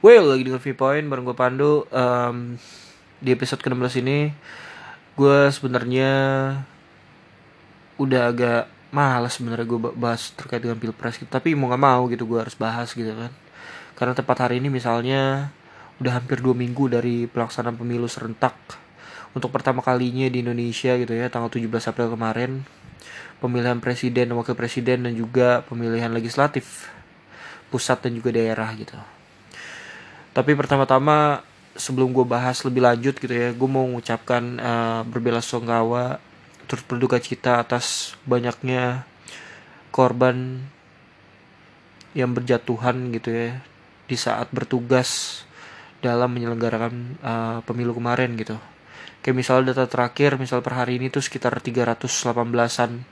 Well, lagi dengan Viewpoint bareng gue Pandu. Um, di episode ke-16 ini, gue sebenarnya udah agak malas sebenarnya gue bahas terkait dengan pilpres gitu. Tapi mau nggak mau gitu gue harus bahas gitu kan. Karena tepat hari ini misalnya udah hampir dua minggu dari pelaksanaan pemilu serentak untuk pertama kalinya di Indonesia gitu ya tanggal 17 April kemarin pemilihan presiden wakil presiden dan juga pemilihan legislatif pusat dan juga daerah gitu. Tapi pertama-tama sebelum gue bahas lebih lanjut gitu ya, gue mau mengucapkan uh, berbela sungkawa turut berduka cita atas banyaknya korban yang berjatuhan gitu ya di saat bertugas dalam menyelenggarakan uh, pemilu kemarin gitu. Kayak misalnya data terakhir, misal per hari ini tuh sekitar 318-an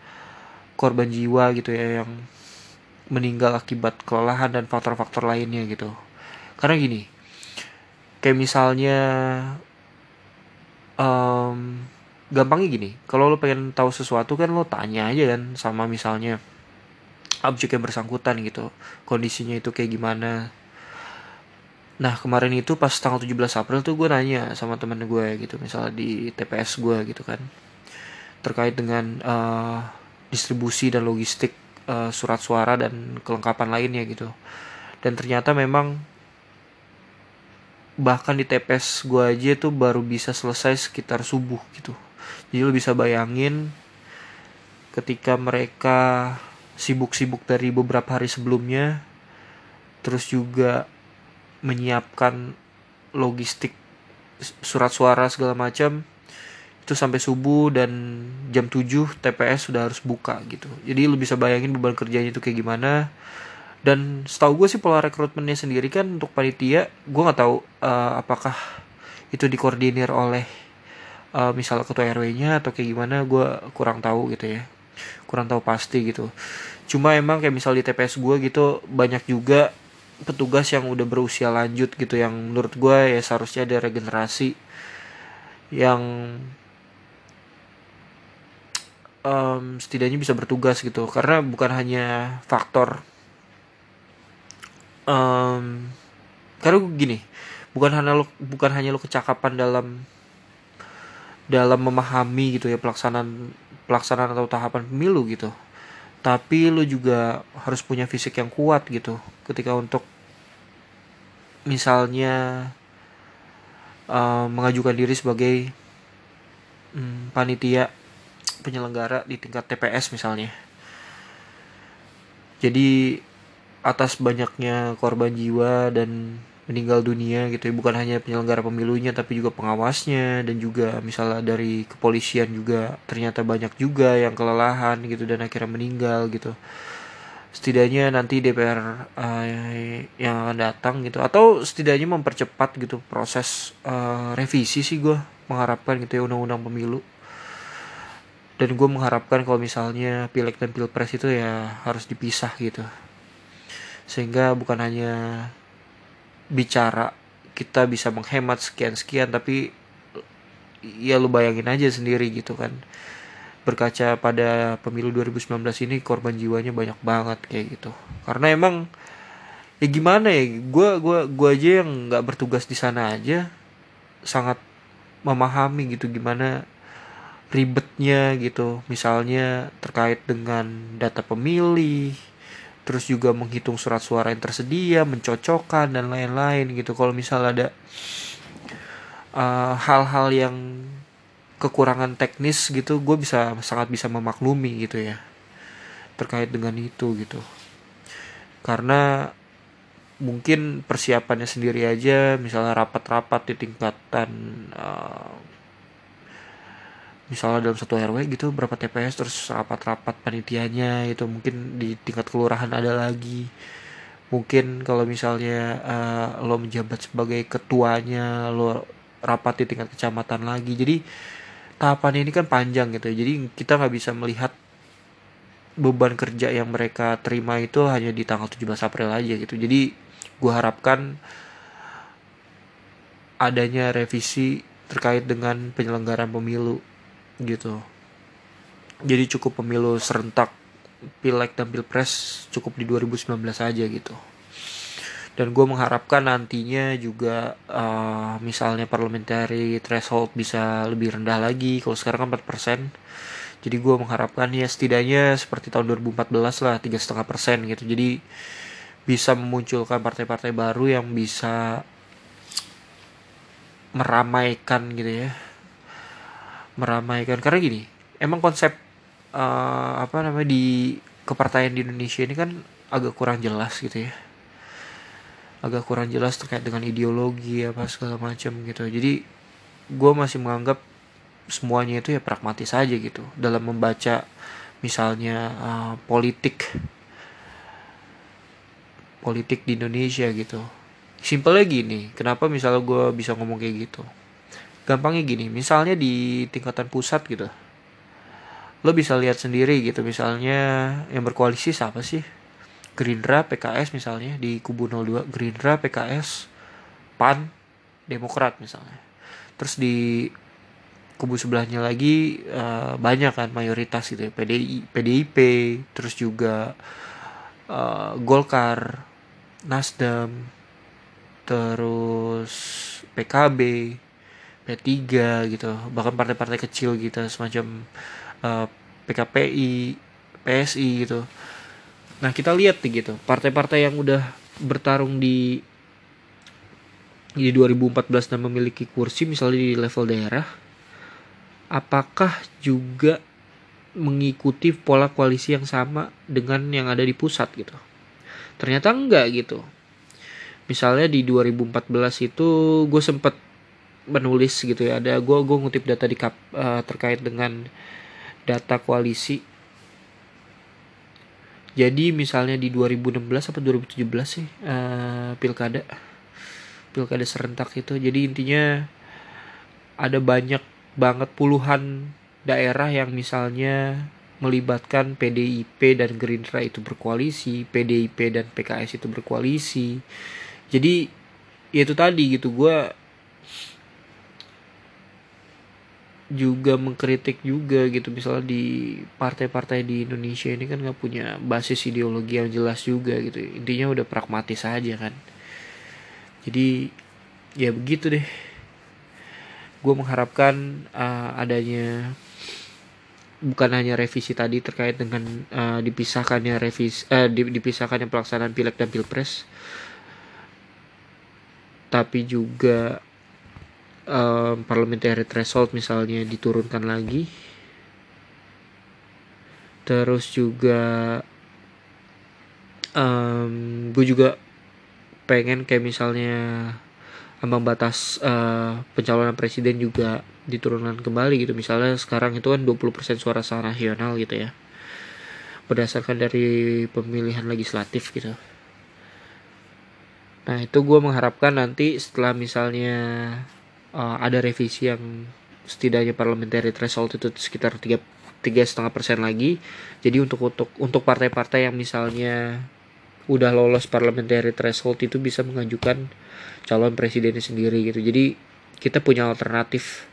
korban jiwa gitu ya yang meninggal akibat kelelahan dan faktor-faktor lainnya gitu karena gini kayak misalnya um, gampangnya gini kalau lo pengen tahu sesuatu kan lo tanya aja kan sama misalnya objek yang bersangkutan gitu kondisinya itu kayak gimana. Nah kemarin itu pas tanggal 17 April tuh gue nanya sama temen gue gitu misalnya di TPS gue gitu kan terkait dengan uh, distribusi dan logistik uh, surat suara dan kelengkapan lainnya gitu. Dan ternyata memang bahkan di TPS gue aja tuh baru bisa selesai sekitar subuh gitu. Jadi lo bisa bayangin ketika mereka sibuk-sibuk dari beberapa hari sebelumnya terus juga menyiapkan logistik surat suara segala macam itu sampai subuh dan jam 7 TPS sudah harus buka gitu. Jadi lo bisa bayangin beban kerjanya itu kayak gimana dan setahu gue sih pola rekrutmennya sendiri kan untuk panitia gue nggak tahu uh, apakah itu dikoordinir oleh uh, misalnya ketua rw-nya atau kayak gimana gue kurang tahu gitu ya. Kurang tahu pasti gitu. Cuma emang kayak misal di TPS gue gitu banyak juga petugas yang udah berusia lanjut gitu yang menurut gue ya seharusnya ada regenerasi yang um, setidaknya bisa bertugas gitu. Karena bukan hanya faktor um, karena gini bukan hanya lo bukan hanya lo kecakapan dalam dalam memahami gitu ya pelaksanaan pelaksanaan atau tahapan pemilu gitu tapi lo juga harus punya fisik yang kuat gitu ketika untuk misalnya um, mengajukan diri sebagai um, panitia penyelenggara di tingkat TPS misalnya. Jadi atas banyaknya korban jiwa dan meninggal dunia gitu ya. Bukan hanya penyelenggara pemilunya tapi juga pengawasnya dan juga misalnya dari kepolisian juga. Ternyata banyak juga yang kelelahan gitu dan akhirnya meninggal gitu. Setidaknya nanti DPR uh, eh, yang akan datang gitu. Atau setidaknya mempercepat gitu proses uh, revisi sih gue mengharapkan gitu ya undang-undang pemilu. Dan gue mengharapkan kalau misalnya pileg dan pilpres itu ya harus dipisah gitu sehingga bukan hanya bicara kita bisa menghemat sekian-sekian tapi ya lu bayangin aja sendiri gitu kan. Berkaca pada pemilu 2019 ini korban jiwanya banyak banget kayak gitu. Karena emang ya gimana ya gue gua gua aja yang nggak bertugas di sana aja sangat memahami gitu gimana ribetnya gitu. Misalnya terkait dengan data pemilih terus juga menghitung surat suara yang tersedia, mencocokkan dan lain-lain gitu. Kalau misal ada uh, hal-hal uh, yang kekurangan teknis gitu, gue bisa sangat bisa memaklumi gitu ya terkait dengan itu gitu. Karena mungkin persiapannya sendiri aja, misalnya rapat-rapat di tingkatan uh, misalnya dalam satu RW gitu berapa TPS terus rapat-rapat panitianya itu mungkin di tingkat kelurahan ada lagi. Mungkin kalau misalnya uh, lo menjabat sebagai ketuanya lo rapat di tingkat kecamatan lagi. Jadi tahapan ini kan panjang gitu jadi kita nggak bisa melihat beban kerja yang mereka terima itu hanya di tanggal 17 April aja gitu. Jadi gue harapkan adanya revisi terkait dengan penyelenggaraan pemilu gitu. Jadi cukup pemilu serentak pileg dan pilpres cukup di 2019 aja gitu. Dan gue mengharapkan nantinya juga uh, misalnya parliamentary threshold bisa lebih rendah lagi kalau sekarang kan 4% jadi gue mengharapkan ya setidaknya seperti tahun 2014 lah tiga setengah persen gitu. Jadi bisa memunculkan partai-partai baru yang bisa meramaikan gitu ya meramaikan. Karena gini emang konsep uh, apa namanya di kepartaian di Indonesia ini kan agak kurang jelas gitu ya. Agak kurang jelas terkait dengan ideologi apa segala macam gitu. Jadi gue masih menganggap semuanya itu ya pragmatis aja gitu. Dalam membaca misalnya uh, politik politik di Indonesia gitu. Simpelnya gini kenapa misalnya gue bisa ngomong kayak gitu gampangnya gini misalnya di tingkatan pusat gitu lo bisa lihat sendiri gitu misalnya yang berkoalisi siapa sih Gerindra, PKS misalnya di kubu 02 Gerindra, PKS, PAN, Demokrat misalnya. Terus di kubu sebelahnya lagi uh, banyak kan mayoritas gitu ya PDI, PDIP, terus juga uh, Golkar, Nasdem, terus PKB, P3 gitu, bahkan partai-partai kecil gitu semacam uh, eh, PKPI, PSI gitu Nah kita lihat nih gitu partai-partai yang udah bertarung di di 2014 dan memiliki kursi misalnya di level daerah, apakah juga mengikuti pola koalisi yang sama dengan yang ada di pusat gitu? Ternyata enggak gitu. Misalnya di 2014 itu gue sempet menulis gitu ya. Ada gue gue ngutip data di kap, uh, terkait dengan data koalisi. Jadi misalnya di 2016 atau 2017 sih uh, pilkada. Pilkada serentak itu. Jadi intinya ada banyak banget puluhan daerah yang misalnya melibatkan PDIP dan Gerindra itu berkoalisi, PDIP dan PKS itu berkoalisi. Jadi ya itu tadi gitu. Gue juga mengkritik juga gitu. Misalnya di partai-partai di Indonesia ini kan nggak punya basis ideologi yang jelas juga gitu. Intinya udah pragmatis aja kan. Jadi ya begitu deh. Gue mengharapkan uh, adanya bukan hanya revisi tadi terkait dengan uh, dipisahkannya revisi uh, dipisahkannya pelaksanaan pileg dan pilpres tapi juga um, parliamentary threshold misalnya diturunkan lagi. Terus juga um, gue juga pengen kayak misalnya ambang batas uh, pencalonan presiden juga diturunkan kembali gitu. Misalnya sekarang itu kan 20% suara sah nasional gitu ya. Berdasarkan dari pemilihan legislatif gitu. Nah itu gue mengharapkan nanti setelah misalnya uh, ada revisi yang setidaknya parliamentary threshold itu sekitar tiga tiga setengah persen lagi. Jadi untuk untuk untuk partai-partai yang misalnya udah lolos parliamentary threshold itu bisa mengajukan calon presidennya sendiri gitu. Jadi kita punya alternatif.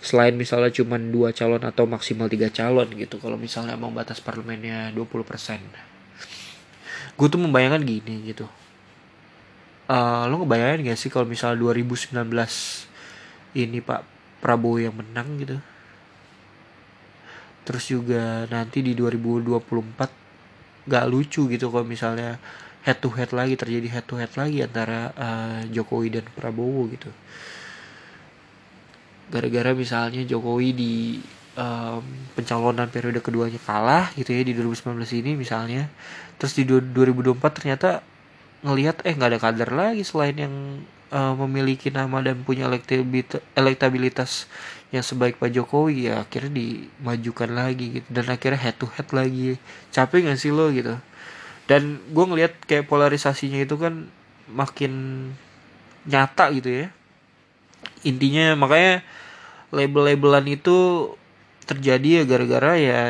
Selain misalnya cuma dua calon atau maksimal tiga calon gitu. Kalau misalnya mau batas parlemennya 20% gue tuh membayangkan gini gitu uh, lo ngebayangin gak sih kalau misalnya 2019 ini Pak Prabowo yang menang gitu? Terus juga nanti di 2024 gak lucu gitu kalau misalnya head to head lagi terjadi head to head lagi antara uh, Jokowi dan Prabowo gitu. Gara-gara misalnya Jokowi di um, pencalonan periode keduanya kalah gitu ya di 2019 ini misalnya. Terus di 2024 ternyata ngelihat eh nggak ada kader lagi selain yang uh, memiliki nama dan punya elektabilitas yang sebaik Pak Jokowi ya akhirnya dimajukan lagi gitu. Dan akhirnya head to head lagi. Capek gak sih lo gitu? Dan gue ngelihat kayak polarisasinya itu kan makin nyata gitu ya. Intinya makanya label-labelan itu terjadi ya gara-gara ya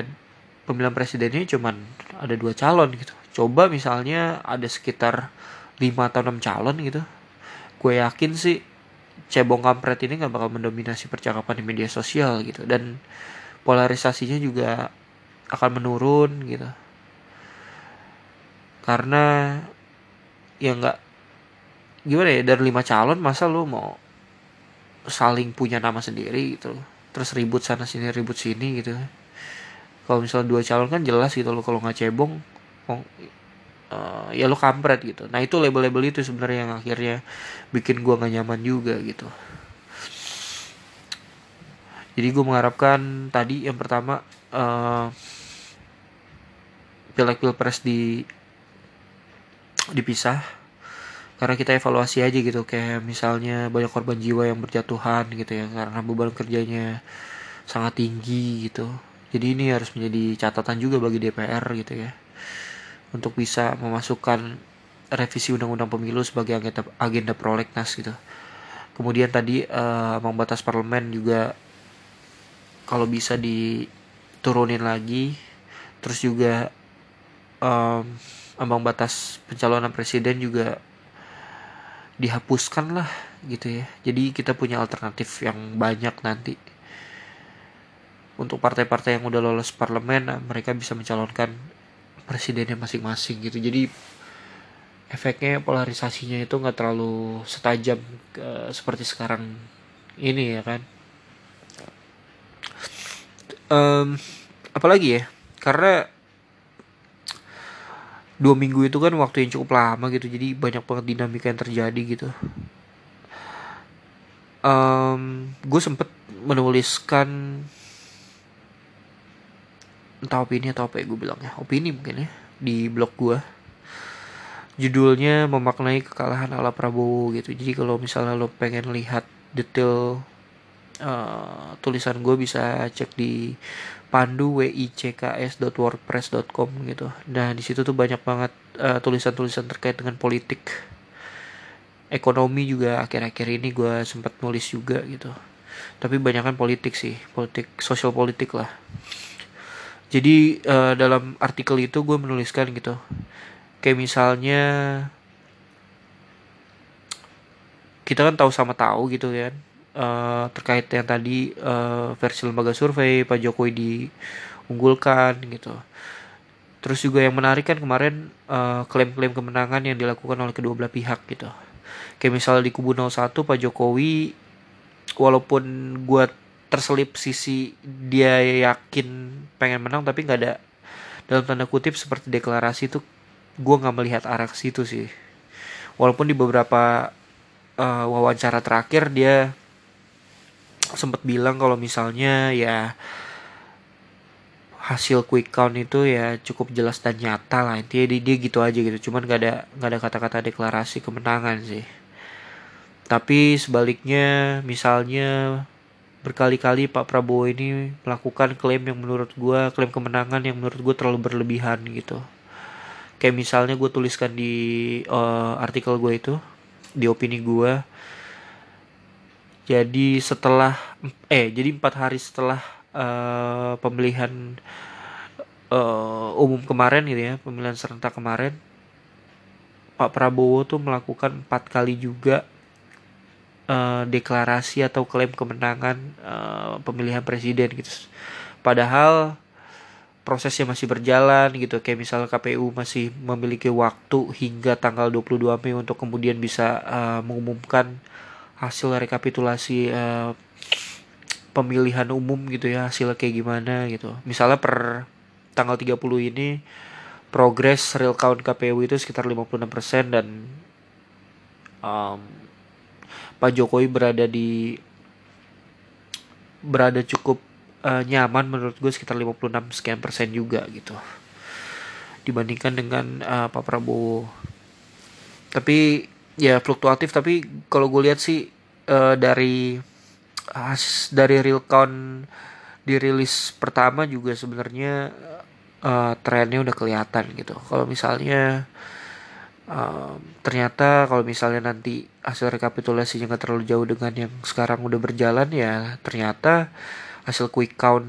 pemilihan presidennya cuman ada dua calon gitu. Coba misalnya ada sekitar 5 atau 6 calon gitu. Gue yakin sih cebong kampret ini gak bakal mendominasi percakapan di media sosial gitu. Dan polarisasinya juga akan menurun gitu. Karena ya nggak gimana ya dari lima calon masa lu mau saling punya nama sendiri gitu terus ribut sana sini ribut sini gitu. Kalau misalnya dua calon kan jelas gitu lo kalau nggak cebong uh, ya lo kampret gitu. Nah itu label-label itu sebenarnya yang akhirnya bikin gua nggak nyaman juga gitu. Jadi gue mengharapkan tadi yang pertama uh, pilpres di dipisah. Karena kita evaluasi aja gitu kayak misalnya banyak korban jiwa yang berjatuhan gitu ya karena beban kerjanya sangat tinggi gitu. Jadi ini harus menjadi catatan juga bagi DPR gitu ya untuk bisa memasukkan revisi undang-undang pemilu sebagai agenda agenda prolegnas gitu. Kemudian tadi uh, ambang batas parlemen juga kalau bisa diturunin lagi terus juga um, ambang batas pencalonan presiden juga dihapuskan lah gitu ya. Jadi kita punya alternatif yang banyak nanti. Untuk partai-partai yang udah lolos parlemen mereka bisa mencalonkan presidennya masing-masing gitu. Jadi efeknya polarisasinya itu nggak terlalu setajam uh, seperti sekarang ini ya kan? Um, apalagi ya? Karena dua minggu itu kan waktu yang cukup lama gitu jadi banyak banget dinamika yang terjadi gitu. Um, gue sempet menuliskan entah opini atau apa ya gue bilang ya opini mungkin ya di blog gue judulnya memaknai kekalahan ala Prabowo gitu jadi kalau misalnya lo pengen lihat detail uh, tulisan gue bisa cek di pandu wicks.wordpress.com gitu. Nah di situ tuh banyak banget uh, tulisan-tulisan terkait dengan politik, ekonomi juga akhir-akhir ini gue sempat nulis juga gitu. Tapi banyak kan politik sih, politik sosial politik lah. Jadi uh, dalam artikel itu gue menuliskan gitu, kayak misalnya kita kan tahu sama tahu gitu kan uh, terkait yang tadi uh, versi lembaga survei Pak Jokowi diunggulkan gitu. Terus juga yang menarik kan kemarin uh, klaim-klaim kemenangan yang dilakukan oleh kedua belah pihak gitu. Kayak misalnya di kubu 01 Pak Jokowi walaupun gue terselip sisi dia yakin pengen menang tapi nggak ada dalam tanda kutip seperti deklarasi itu gue nggak melihat arah ke situ sih. Walaupun di beberapa uh, wawancara terakhir dia sempat bilang kalau misalnya ya hasil quick count itu ya cukup jelas dan nyata lah. Intinya dia, dia gitu aja gitu. Cuman gak ada gak ada kata-kata deklarasi kemenangan sih. Tapi sebaliknya misalnya berkali-kali Pak Prabowo ini melakukan klaim yang menurut gue klaim kemenangan yang menurut gue terlalu berlebihan gitu. Kayak misalnya gue tuliskan di uh, artikel gue itu di opini gue jadi setelah eh jadi empat hari setelah uh, pemilihan uh, umum kemarin gitu ya pemilihan serentak kemarin Pak Prabowo tuh melakukan empat kali juga uh, deklarasi atau klaim kemenangan uh, pemilihan presiden gitu. Padahal prosesnya masih berjalan gitu. Kayak misalnya KPU masih memiliki waktu hingga tanggal 22 Mei untuk kemudian bisa uh, mengumumkan hasil rekapitulasi uh, pemilihan umum gitu ya hasilnya kayak gimana gitu. Misalnya per tanggal 30 ini progres real count KPU itu sekitar 56% dan um, Pak Jokowi berada di berada cukup uh, nyaman menurut gue sekitar 56 sekian persen juga gitu. Dibandingkan dengan uh, Pak Prabowo. Tapi ya fluktuatif. Tapi kalau gue lihat sih uh, dari as dari real count dirilis pertama juga sebenarnya uh, trennya udah kelihatan gitu. Kalau misalnya uh, ternyata kalau misalnya nanti hasil rekapitulasinya nggak terlalu jauh dengan yang sekarang udah berjalan ya ternyata hasil quick count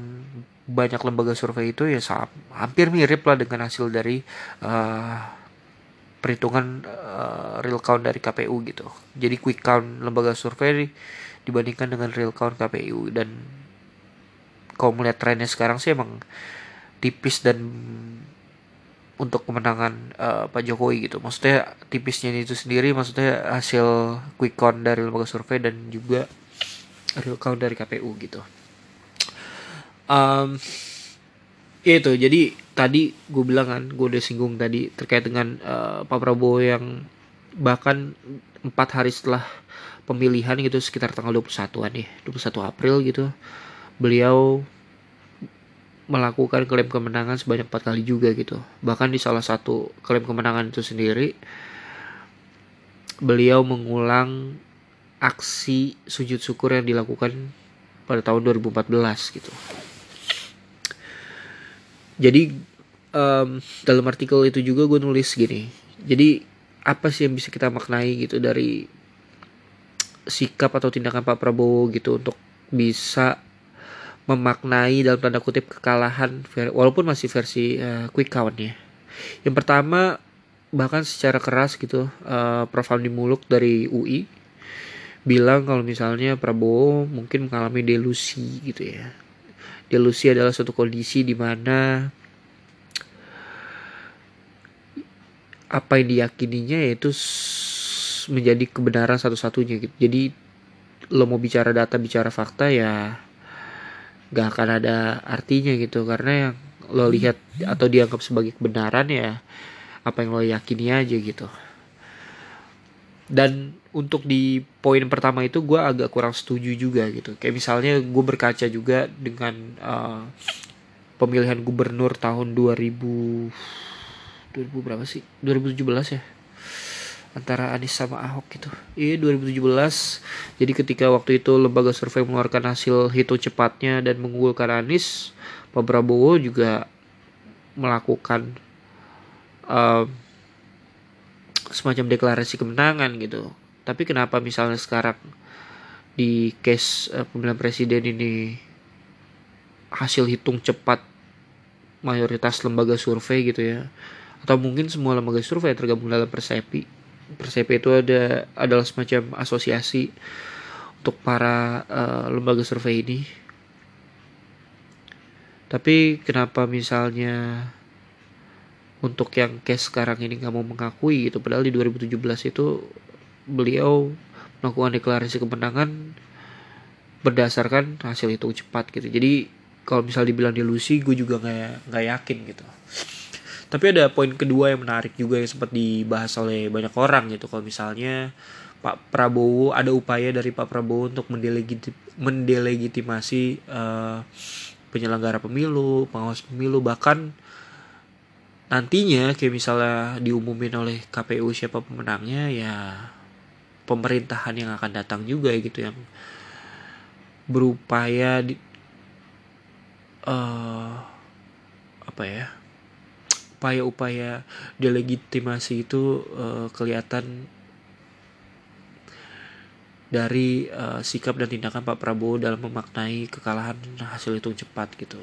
banyak lembaga survei itu ya hampir mirip lah dengan hasil dari uh, perhitungan uh, real count dari KPU gitu. Jadi quick count lembaga survei dibandingkan dengan real count KPU dan kalau melihat trennya sekarang sih emang tipis dan untuk kemenangan uh, Pak Jokowi gitu. Maksudnya tipisnya itu sendiri maksudnya hasil quick count dari lembaga survei dan juga real count dari KPU gitu. Um, itu jadi tadi gue bilang kan gue udah singgung tadi terkait dengan uh, Pak Prabowo yang bahkan empat hari setelah pemilihan gitu sekitar tanggal 21-an ya 21 April gitu beliau melakukan klaim kemenangan sebanyak empat kali juga gitu. Bahkan di salah satu klaim kemenangan itu sendiri, beliau mengulang aksi sujud syukur yang dilakukan pada tahun 2014 gitu. Jadi um, dalam artikel itu juga gue nulis gini. Jadi apa sih yang bisa kita maknai gitu dari sikap atau tindakan Pak Prabowo gitu untuk bisa memaknai dalam tanda kutip kekalahan walaupun masih versi uh, quick count ya. Yang pertama bahkan secara keras gitu uh, Prof Hamdi Muluk dari UI bilang kalau misalnya Prabowo mungkin mengalami delusi gitu ya. Delusi adalah suatu kondisi di mana apa yang diyakininya yaitu menjadi kebenaran satu-satunya gitu. Jadi lo mau bicara data, bicara fakta ya gak akan ada artinya gitu. Karena yang lo lihat atau dianggap sebagai kebenaran ya apa yang lo yakini aja gitu. Dan untuk di poin pertama itu gue agak kurang setuju juga gitu. Kayak misalnya gue berkaca juga dengan uh, pemilihan gubernur tahun 2000 2000 berapa sih? 2017 ya antara Anies sama Ahok gitu. Iya 2017. Jadi ketika waktu itu lembaga survei mengeluarkan hasil hitung cepatnya dan mengunggulkan Anies, Pak Prabowo juga melakukan um, semacam deklarasi kemenangan gitu. Tapi kenapa misalnya sekarang di case uh, pemilihan presiden ini hasil hitung cepat mayoritas lembaga survei gitu ya atau mungkin semua lembaga survei tergabung dalam Persepi Persepi itu ada adalah semacam asosiasi untuk para uh, lembaga survei ini. Tapi kenapa misalnya untuk yang case sekarang ini mau mengakui gitu? Padahal di 2017 itu beliau melakukan deklarasi kemenangan berdasarkan hasil hitung cepat gitu. Jadi kalau misal dibilang delusi gue juga nggak nggak yakin gitu tapi ada poin kedua yang menarik juga yang sempat dibahas oleh banyak orang gitu kalau misalnya Pak Prabowo ada upaya dari Pak Prabowo untuk mendelegiti, mendelegitimasi uh, penyelenggara pemilu, pengawas pemilu bahkan nantinya kayak misalnya diumumin oleh KPU siapa pemenangnya ya pemerintahan yang akan datang juga gitu yang berupaya di, uh, apa ya upaya-upaya delegitimasi itu uh, kelihatan dari uh, sikap dan tindakan Pak Prabowo dalam memaknai kekalahan hasil hitung cepat gitu.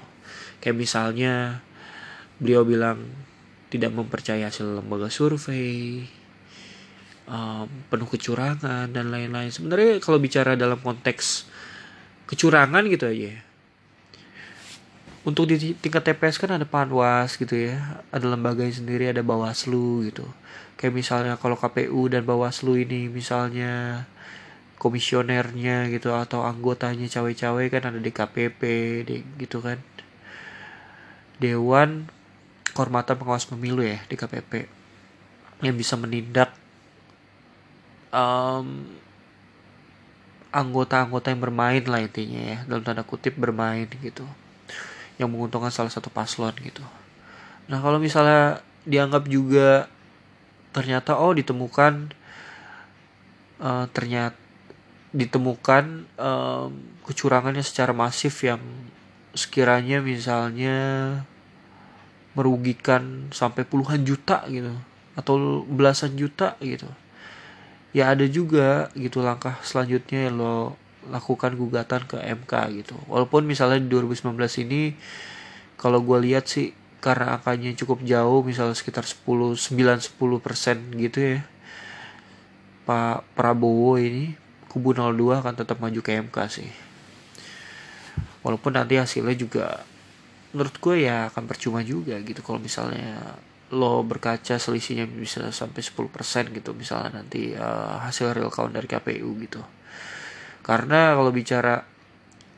Kayak misalnya beliau bilang tidak mempercaya hasil lembaga survei, um, penuh kecurangan dan lain-lain. Sebenarnya kalau bicara dalam konteks kecurangan gitu aja, untuk di tingkat TPS kan ada panwas gitu ya. Ada lembaganya sendiri ada bawaslu gitu. Kayak misalnya kalau KPU dan bawaslu ini misalnya komisionernya gitu atau anggotanya cawe-cawe kan ada DKPP gitu kan. Dewan Kehormatan Pengawas Pemilu ya DKPP yang bisa menindak um, anggota-anggota yang bermain lah intinya ya dalam tanda kutip bermain gitu yang menguntungkan salah satu paslon gitu. Nah kalau misalnya dianggap juga ternyata oh ditemukan uh, ternyata ditemukan uh, kecurangannya secara masif yang sekiranya misalnya merugikan sampai puluhan juta gitu atau belasan juta gitu ya ada juga gitu langkah selanjutnya yang lo lakukan gugatan ke MK gitu. Walaupun misalnya di 2019 ini kalau gue lihat sih karena angkanya cukup jauh misalnya sekitar 10 9 10 persen gitu ya Pak Prabowo ini kubu 02 akan tetap maju ke MK sih walaupun nanti hasilnya juga menurut gue ya akan percuma juga gitu kalau misalnya lo berkaca selisihnya bisa sampai 10% gitu misalnya nanti uh, hasil real count dari KPU gitu karena kalau bicara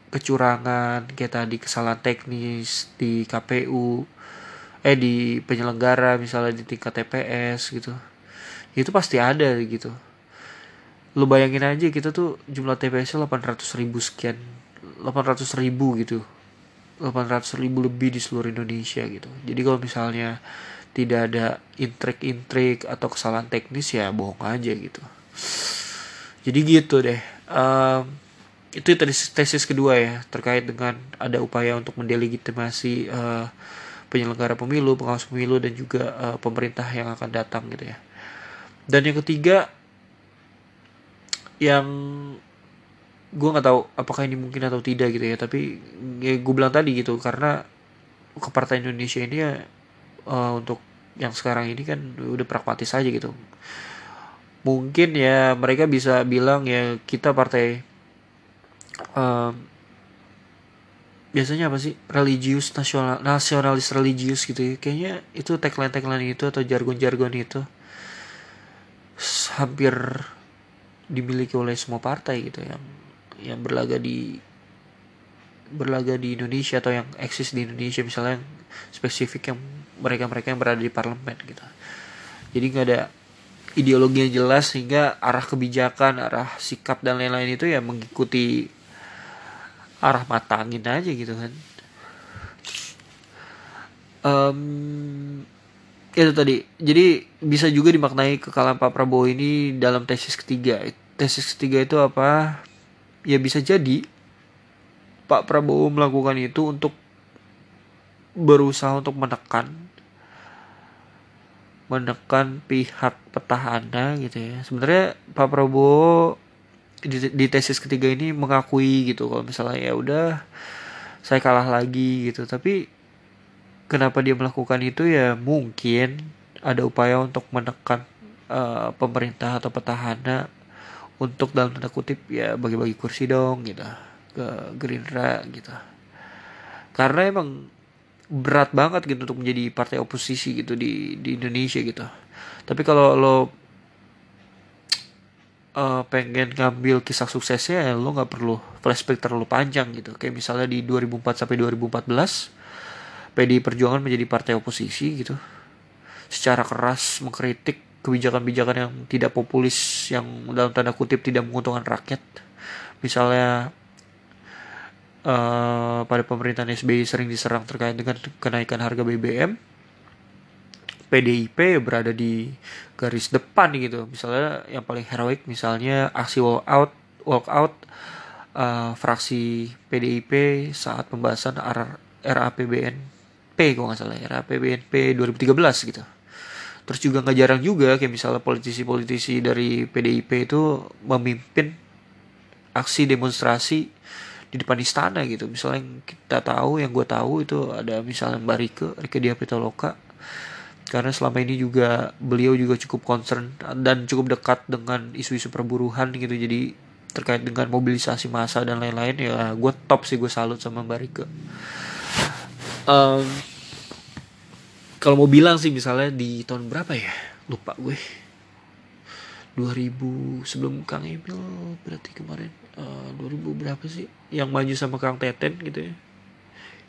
kecurangan kayak tadi kesalahan teknis di KPU eh di penyelenggara misalnya di tingkat TPS gitu itu pasti ada gitu. Lu bayangin aja kita tuh jumlah TPS 800 ribu sekian 800 ribu gitu. 800 ribu lebih di seluruh Indonesia gitu. Jadi kalau misalnya tidak ada intrik-intrik atau kesalahan teknis ya bohong aja gitu. Jadi gitu deh um, itu tesis, tesis kedua ya terkait dengan ada upaya untuk mendelegitimasi uh, penyelenggara pemilu, pengawas pemilu dan juga uh, pemerintah yang akan datang gitu ya. Dan yang ketiga yang gue nggak tahu apakah ini mungkin atau tidak gitu ya tapi ya gue bilang tadi gitu karena ke partai Indonesia ini ya uh, untuk yang sekarang ini kan udah pragmatis aja gitu mungkin ya mereka bisa bilang ya kita partai uh, biasanya apa sih? Religius nasional nasionalis religius gitu ya. Kayaknya itu tagline tagline itu atau jargon jargon itu hampir dimiliki oleh semua partai gitu yang yang berlaga di berlaga di Indonesia atau yang eksis di Indonesia misalnya yang spesifik yang mereka mereka yang berada di parlemen gitu. Jadi nggak ada ideologi yang jelas sehingga arah kebijakan arah sikap dan lain-lain itu ya mengikuti arah mata angin aja gitu kan. Um, itu tadi. Jadi bisa juga dimaknai kekalahan Pak Prabowo ini dalam tesis ketiga. Tesis ketiga itu apa? Ya bisa jadi Pak Prabowo melakukan itu untuk berusaha untuk menekan menekan pihak petahana gitu ya. Sebenarnya Pak Prabowo di, di tesis ketiga ini mengakui gitu kalau misalnya ya udah saya kalah lagi gitu. Tapi kenapa dia melakukan itu ya mungkin ada upaya untuk menekan uh, pemerintah atau petahana untuk dalam tanda kutip ya bagi-bagi kursi dong gitu ke Gerindra gitu. Karena emang berat banget gitu untuk menjadi partai oposisi gitu di di Indonesia gitu. Tapi kalau lo uh, pengen ngambil kisah suksesnya ya lo nggak perlu flashback terlalu panjang gitu. Kayak misalnya di 2004 sampai 2014 PDI Perjuangan menjadi partai oposisi gitu. Secara keras mengkritik kebijakan-kebijakan yang tidak populis yang dalam tanda kutip tidak menguntungkan rakyat. Misalnya uh, pada pemerintahan SBY sering diserang terkait dengan kenaikan harga BBM PDIP berada di garis depan gitu. Misalnya yang paling heroik misalnya aksi walk out walk out uh, fraksi PDIP saat pembahasan RAPBNP kalau nggak salah RAPBNP 2013 gitu. Terus juga nggak jarang juga kayak misalnya politisi-politisi dari PDIP itu memimpin aksi demonstrasi di depan istana gitu. Misalnya yang kita tahu yang gue tahu itu ada misalnya Mbak Rike Rike Diah Pitaloka karena selama ini juga beliau juga cukup concern dan cukup dekat dengan isu-isu perburuhan gitu. Jadi terkait dengan mobilisasi massa dan lain-lain ya gue top sih gue salut sama Mbak Rike. Um, kalau mau bilang sih misalnya di tahun berapa ya? Lupa gue. 2000 sebelum Kang Emil berarti kemarin uh, eh, 2000 berapa sih? Yang maju sama Kang Teten gitu ya.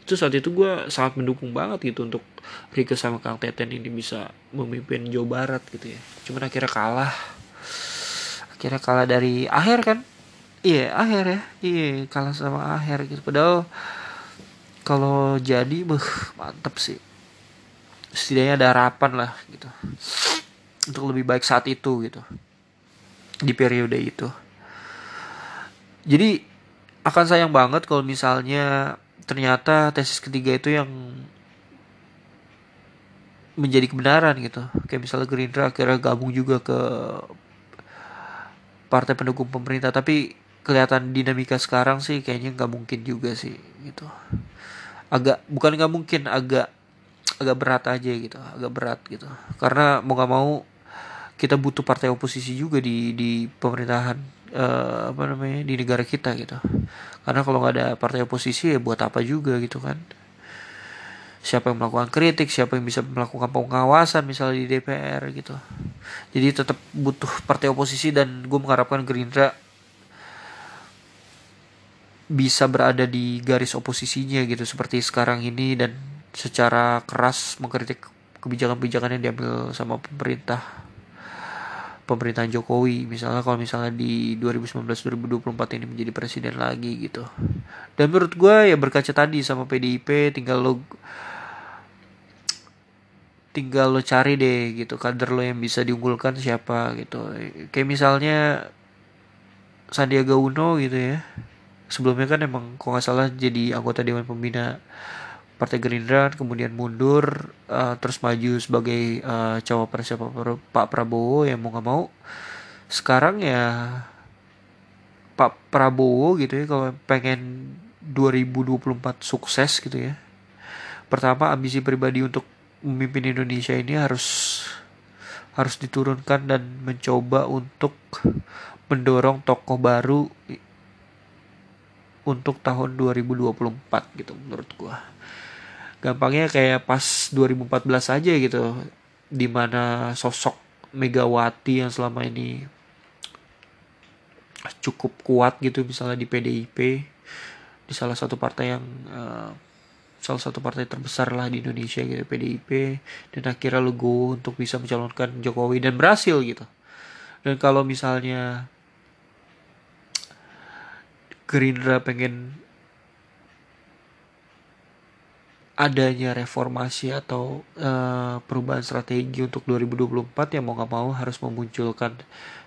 Itu saat itu gue sangat mendukung banget gitu untuk Rike sama Kang Teten ini bisa memimpin Jawa Barat gitu ya. Cuman akhirnya kalah. Akhirnya kalah dari akhir kan? Iya akhir ya. Iya kalah sama akhir gitu. Padahal kalau jadi beh mantep sih. Setidaknya ada harapan lah gitu. Untuk lebih baik saat itu gitu. Di periode itu jadi akan sayang banget kalau misalnya ternyata tesis ketiga itu yang menjadi kebenaran gitu. Kayak misalnya Gerindra akhirnya gabung juga ke partai pendukung pemerintah tapi kelihatan dinamika sekarang sih kayaknya nggak mungkin juga sih gitu. Agak bukan nggak mungkin agak agak berat aja gitu agak berat gitu. Karena mau nggak mau kita butuh partai oposisi juga di di pemerintahan uh, apa namanya di negara kita gitu. Karena kalau nggak ada partai oposisi ya buat apa juga gitu kan. Siapa yang melakukan kritik siapa yang bisa melakukan pengawasan misalnya di DPR gitu. Jadi tetap butuh partai oposisi dan gue mengharapkan Gerindra bisa berada di garis oposisinya gitu seperti sekarang ini dan secara keras mengkritik kebijakan-kebijakan yang diambil sama pemerintah pemerintahan Jokowi. Misalnya kalau misalnya di 2019-2024 ini menjadi presiden lagi gitu. Dan menurut gue ya berkaca tadi sama PDIP tinggal lo tinggal lo cari deh gitu kader lo yang bisa diunggulkan siapa gitu. Kayak misalnya Sandiaga Uno gitu ya. Sebelumnya kan emang kok nggak salah jadi anggota dewan pembina Partai Gerindra kemudian mundur uh, terus maju sebagai uh, cawapres Pak Prabowo yang mau nggak mau sekarang ya Pak Prabowo gitu ya kalau pengen 2024 sukses gitu ya pertama ambisi pribadi untuk memimpin Indonesia ini harus harus diturunkan dan mencoba untuk mendorong tokoh baru untuk tahun 2024 gitu menurut gua. Gampangnya kayak pas 2014 aja gitu di mana sosok Megawati yang selama ini cukup kuat gitu misalnya di PDIP di salah satu partai yang uh, salah satu partai terbesar lah di Indonesia gitu PDIP dan akhirnya lu go untuk bisa mencalonkan Jokowi dan berhasil gitu. Dan kalau misalnya Gerindra pengen adanya reformasi atau uh, perubahan strategi untuk 2024 ya mau nggak mau harus memunculkan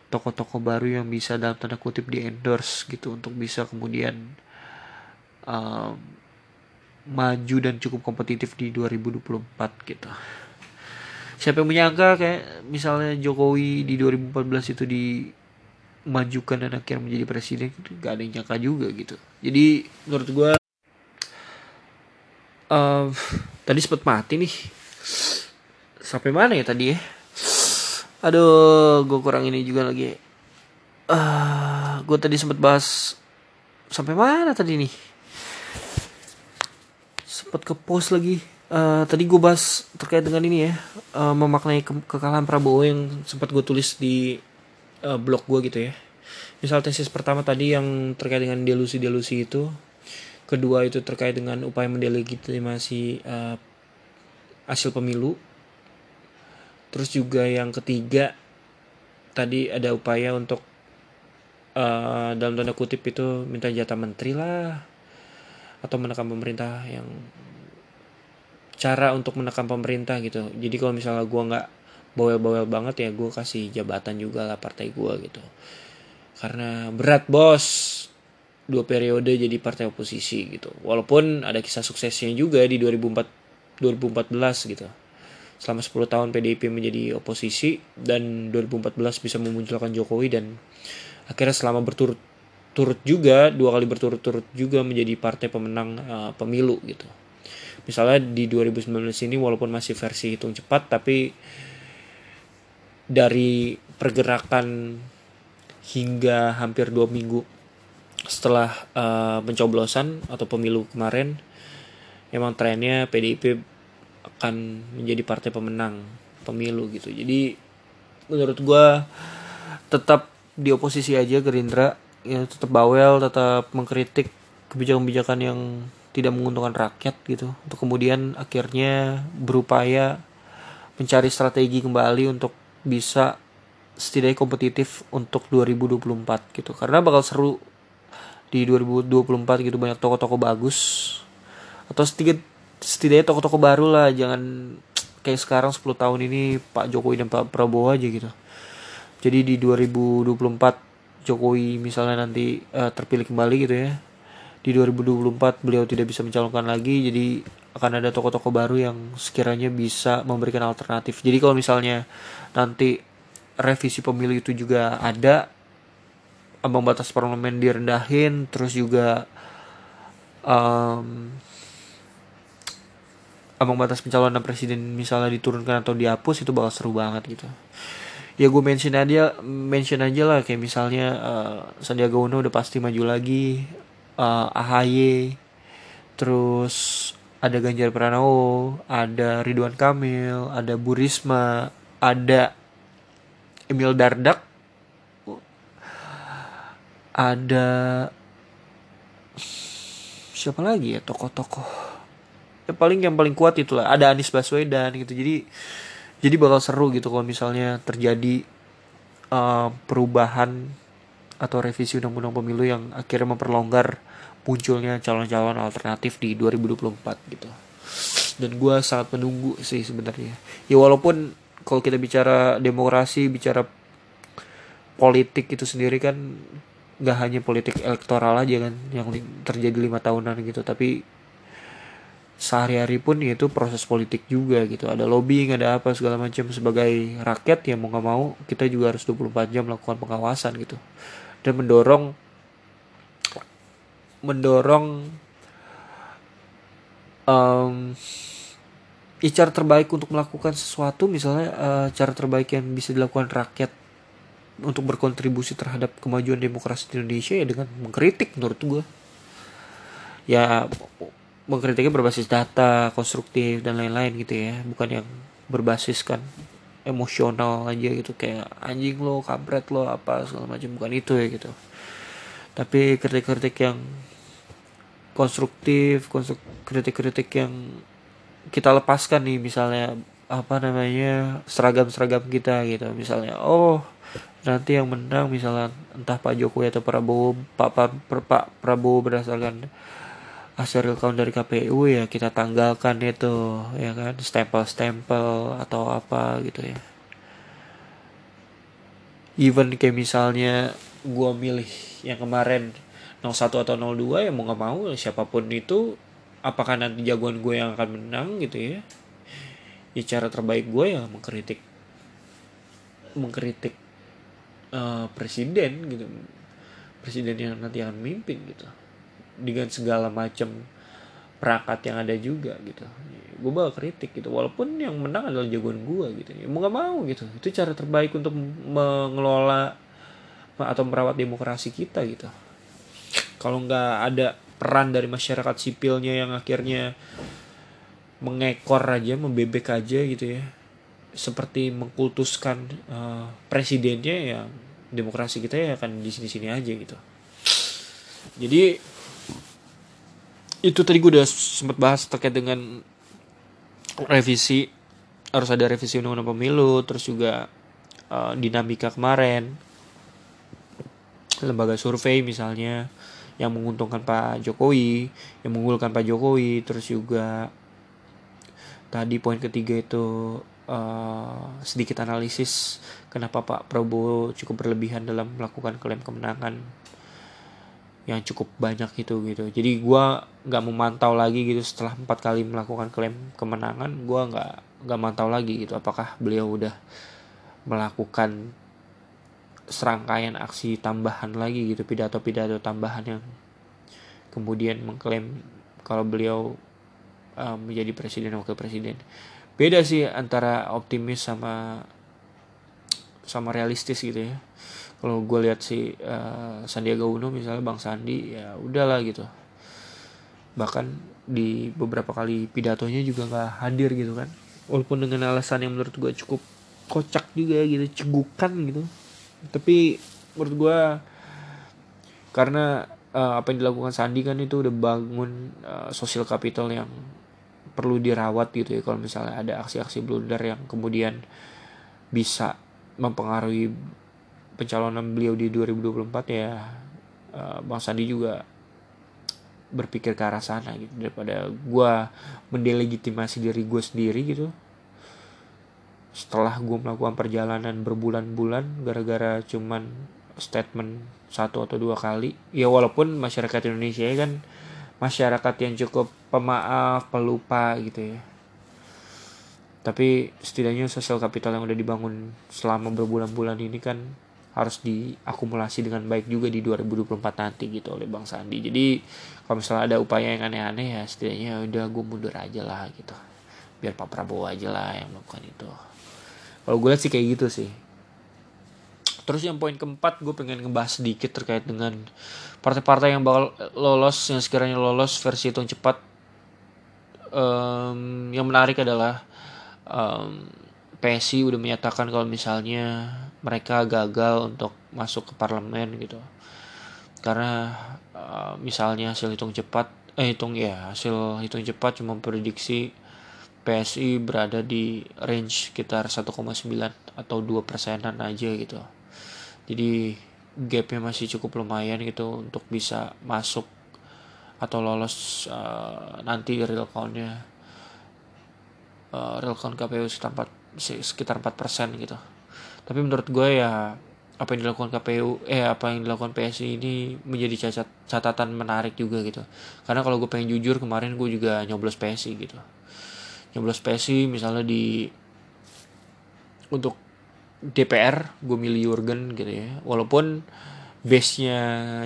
tokoh-tokoh baru yang bisa dalam tanda kutip di endorse gitu untuk bisa kemudian um, maju dan cukup kompetitif di 2024 gitu. Siapa yang menyangka kayak misalnya Jokowi di 2014 itu di majukan dan akhirnya menjadi presiden gak ada yang nyangka juga gitu jadi menurut gue uh, tadi sempat mati nih. Sampai mana ya tadi ya? Aduh gue kurang ini juga lagi. Uh, ah, gue tadi sempat bahas sampai mana tadi nih? Sempat ke post lagi. Uh, tadi gue bahas terkait dengan ini ya. Uh, memaknai ke kekalahan Prabowo yang sempat gue tulis di uh, blog gue gitu ya. Misal tesis pertama tadi yang terkait dengan delusi-delusi itu kedua itu terkait dengan upaya mendelegitimasi uh, hasil pemilu. Terus juga yang ketiga tadi ada upaya untuk uh, dalam tanda kutip itu minta jatah menteri lah atau menekan pemerintah yang cara untuk menekan pemerintah gitu. Jadi kalau misalnya gue nggak bawel-bawel banget ya gue kasih jabatan juga lah partai gue gitu. Karena berat bos dua periode jadi partai oposisi gitu. Walaupun ada kisah suksesnya juga di 2004 2014 gitu. Selama 10 tahun PDIP menjadi oposisi dan 2014 bisa memunculkan Jokowi dan akhirnya selama berturut turut juga dua kali berturut-turut juga menjadi partai pemenang uh, pemilu gitu. Misalnya di 2019 ini walaupun masih versi hitung cepat tapi dari pergerakan hingga hampir dua minggu setelah uh, pencoblosan atau pemilu kemarin emang trennya PDIP akan menjadi partai pemenang pemilu gitu. Jadi menurut gue tetap di oposisi aja Gerindra ya tetap bawel tetap mengkritik kebijakan-kebijakan yang tidak menguntungkan rakyat gitu. Untuk kemudian akhirnya berupaya mencari strategi kembali untuk bisa setidaknya kompetitif untuk 2024 gitu. Karena bakal seru di 2024 gitu banyak toko-toko bagus. Atau setidaknya setidaknya toko-toko baru lah jangan kayak sekarang 10 tahun ini Pak Jokowi dan Pak Prabowo aja gitu. Jadi di 2024 Jokowi misalnya nanti uh, terpilih kembali gitu ya di 2024 beliau tidak bisa mencalonkan lagi jadi akan ada toko-toko baru yang sekiranya bisa memberikan alternatif. Jadi kalau misalnya nanti revisi pemilu itu juga ada ambang batas parlemen direndahin terus juga um, ambang batas pencalonan presiden misalnya diturunkan atau dihapus itu bakal seru banget gitu. Ya gue mention aja mention aja lah kayak misalnya uh, Sandiaga Uno udah pasti maju lagi uh, AHY terus ada Ganjar Pranowo ada Ridwan Kamil ada Bu Risma ada Emil Dardak ada siapa lagi ya tokoh-tokoh? Ya paling yang paling kuat itulah ada Anies Baswedan gitu. Jadi jadi bakal seru gitu kalau misalnya terjadi uh, perubahan atau revisi undang-undang pemilu yang akhirnya memperlonggar munculnya calon-calon alternatif di 2024 gitu. Dan gue sangat menunggu sih sebenarnya. Ya walaupun kalau kita bicara demokrasi bicara politik itu sendiri kan nggak hanya politik elektoral aja kan yang terjadi lima tahunan gitu tapi sehari-hari pun itu proses politik juga gitu. Ada lobbying ada apa segala macam. Sebagai rakyat ya mau nggak mau kita juga harus 24 jam melakukan pengawasan gitu. Dan mendorong mendorong um, cara terbaik untuk melakukan sesuatu. Misalnya uh, cara terbaik yang bisa dilakukan rakyat untuk berkontribusi terhadap kemajuan demokrasi di Indonesia ya dengan mengkritik menurut gue ya mengkritiknya berbasis data konstruktif dan lain-lain gitu ya. Bukan yang berbasiskan emosional aja gitu. Kayak anjing lo kampret lo apa segala macam. Bukan itu ya gitu. Tapi kritik-kritik yang konstruktif konstruk kritik-kritik yang kita lepaskan nih. Misalnya apa namanya seragam-seragam kita gitu. Misalnya oh nanti yang menang misalnya entah Pak Jokowi atau Prabowo Pak, Pak, Pak Prabowo berdasarkan hasil real count dari KPU ya kita tanggalkan itu ya kan? Stempel-stempel atau apa gitu ya. Even kayak misalnya gue milih yang kemarin 01 atau 02 ya mau nggak mau siapa pun itu apakah nanti jagoan gue yang akan menang gitu ya? Ya cara terbaik gue ya mengkritik mengkritik uh, presiden gitu. Presiden yang nanti akan memimpin gitu. Dengan segala macam perangkat yang ada juga gitu. Gue bakal kritik gitu. Walaupun yang menang adalah jagoan gue gitu. Ya mau gak mau gitu. Itu cara terbaik untuk mengelola atau merawat demokrasi kita gitu. Kalau nggak ada peran dari masyarakat sipilnya yang akhirnya mengekor aja membebek aja gitu ya seperti mengkultuskan uh, presidennya ya demokrasi kita ya akan di sini-sini aja gitu. Jadi itu tadi gue udah sempat bahas terkait dengan revisi harus ada revisi undang-undang pemilu terus juga uh, dinamika kemarin. Lembaga survei misalnya yang menguntungkan Pak Jokowi yang mengunggulkan Pak Jokowi terus juga tadi poin ketiga itu uh, sedikit analisis kenapa Pak Prabowo cukup berlebihan dalam melakukan klaim kemenangan yang cukup banyak itu gitu. Jadi gue nggak memantau lagi gitu setelah empat kali melakukan klaim kemenangan gue nggak nggak mantau lagi gitu apakah beliau udah melakukan serangkaian aksi tambahan lagi gitu pidato-pidato tambahan yang kemudian mengklaim kalau beliau um, menjadi presiden wakil presiden beda sih antara optimis sama sama realistis gitu ya. Kalau gue lihat si uh, Sandiaga Uno misalnya Bang Sandi ya udahlah gitu. Bahkan di beberapa kali pidatonya juga nggak hadir gitu kan. Walaupun dengan alasan yang menurut gue cukup kocak juga gitu cegukan gitu. Tapi menurut gue karena uh, apa yang dilakukan Sandi kan itu udah bangun uh, social capital yang perlu dirawat gitu ya kalau misalnya ada aksi-aksi blunder yang kemudian bisa mempengaruhi pencalonan beliau di 2024 ya uh, Bang Sandi juga berpikir ke arah sana gitu daripada gue mendelegitimasi diri gue sendiri gitu. Setelah gue melakukan perjalanan berbulan-bulan gara-gara cuman statement satu atau dua kali ya walaupun masyarakat Indonesia kan masyarakat yang cukup pemaaf pelupa gitu ya tapi setidaknya sosial kapital yang udah dibangun selama berbulan-bulan ini kan harus diakumulasi dengan baik juga di 2024 nanti gitu oleh Bang Sandi. Jadi kalau misalnya ada upaya yang aneh-aneh ya setidaknya udah gue mundur aja lah gitu. Biar Pak Prabowo aja lah yang melakukan itu. Kalau gue lihat sih kayak gitu sih. Terus yang poin keempat gue pengen ngebahas sedikit terkait dengan partai-partai yang bakal lolos yang sekiranya lolos versi hitung cepat. Um, yang menarik adalah um, PSI udah menyatakan kalau misalnya mereka gagal untuk masuk ke parlemen gitu. Karena uh, misalnya hasil hitung cepat eh hitung ya hasil hitung cepat cuma prediksi PSI berada di range sekitar 1,9 atau 2 persenan aja gitu jadi gapnya masih cukup lumayan gitu untuk bisa masuk atau lolos uh, nanti real countnya. Uh, real count KPU sekitar 4, sekitar 4 persen gitu. Tapi menurut gue ya apa yang dilakukan KPU eh apa yang dilakukan PSI ini menjadi catatan menarik juga gitu. Karena kalau gue pengen jujur kemarin gue juga nyoblos PSI gitu. Nyoblos PSI misalnya di untuk DPR gue milih Jurgen gitu ya. Walaupun base nya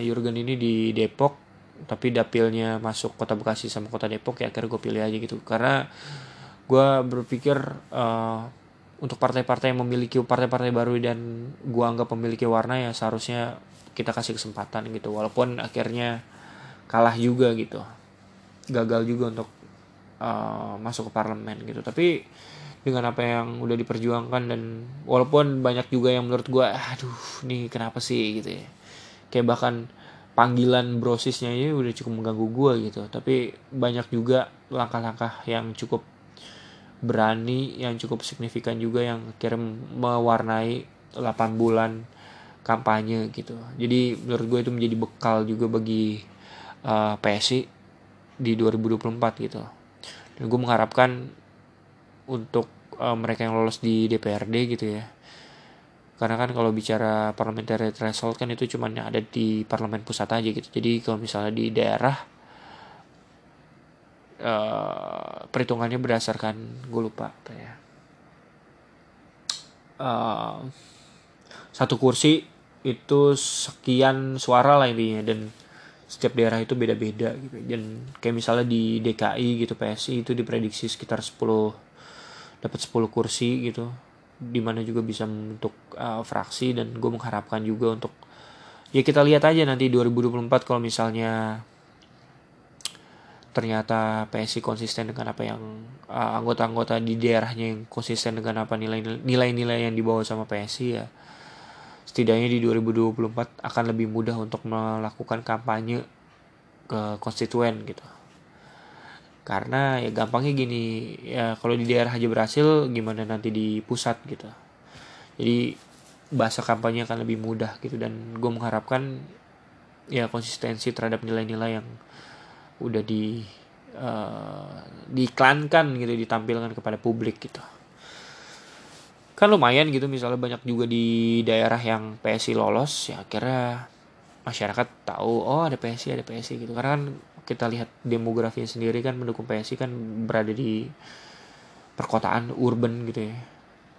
Jurgen ini di Depok tapi dapilnya masuk kota Bekasi sama kota Depok ya akhirnya gue pilih aja gitu. Karena gue berpikir uh, untuk partai-partai yang memiliki partai-partai baru dan gue anggap memiliki warna ya seharusnya kita kasih kesempatan gitu. Walaupun akhirnya kalah juga gitu. Gagal juga untuk uh, masuk ke parlemen gitu. Tapi dengan apa yang udah diperjuangkan dan walaupun banyak juga yang menurut gue aduh nih kenapa sih? gitu ya. Kayak bahkan panggilan brosisnya ini udah cukup mengganggu gue gitu. Tapi banyak juga langkah-langkah yang cukup berani yang cukup signifikan juga yang akhirnya mewarnai 8 bulan kampanye gitu. Jadi menurut gue itu menjadi bekal juga bagi uh, PSI di 2024 gitu. Dan gue mengharapkan untuk uh, mereka yang lolos di DPRD gitu ya. Karena kan kalau bicara parliamentary threshold kan itu cuma ada di parlemen pusat aja gitu. Jadi kalau misalnya di daerah uh, perhitungannya berdasarkan gue lupa apa ya. Uh, satu kursi itu sekian suara lah intinya dan setiap daerah itu beda-beda gitu. Dan kayak misalnya di DKI gitu PSI itu diprediksi sekitar 10 dapat 10 kursi gitu di mana juga bisa membentuk uh, fraksi dan gue mengharapkan juga untuk ya kita lihat aja nanti 2024 kalau misalnya ternyata PSI konsisten dengan apa yang uh, anggota-anggota di daerahnya yang konsisten dengan apa nilai-nilai yang dibawa sama PSI ya setidaknya di 2024 akan lebih mudah untuk melakukan kampanye ke konstituen gitu karena ya gampangnya gini ya kalau di daerah aja berhasil gimana nanti di pusat gitu. Jadi bahasa kampanye akan lebih mudah gitu. Dan gue mengharapkan ya konsistensi terhadap nilai-nilai yang udah di uh, diiklankan gitu ditampilkan kepada publik gitu. Kan lumayan gitu misalnya banyak juga di daerah yang PSI lolos ya akhirnya masyarakat tahu oh ada PSI ada PSI gitu. Karena kan kita lihat demografinya sendiri kan mendukung PSI kan berada di perkotaan urban gitu ya.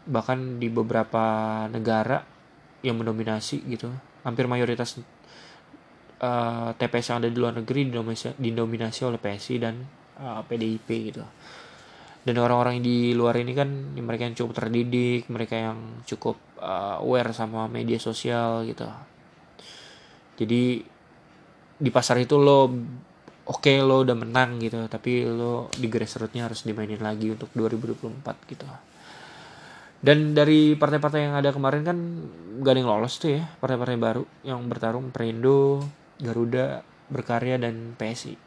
Bahkan di beberapa negara yang mendominasi gitu hampir mayoritas uh, eh, TPS yang ada di luar negeri didominasi, didominasi oleh PSI dan uh, eh, PDIP gitu. Dan orang-orang di luar ini kan mereka yang cukup terdidik mereka yang cukup uh, aware sama media sosial gitu. Jadi di pasar itu lo oke okay, lo udah menang gitu tapi lo di grassrootsnya harus dimainin lagi untuk 2024 gitu. Dan dari partai-partai yang ada kemarin kan gak ada yang lolos tuh ya partai-partai baru yang bertarung Perindo, Garuda, Berkarya dan PSI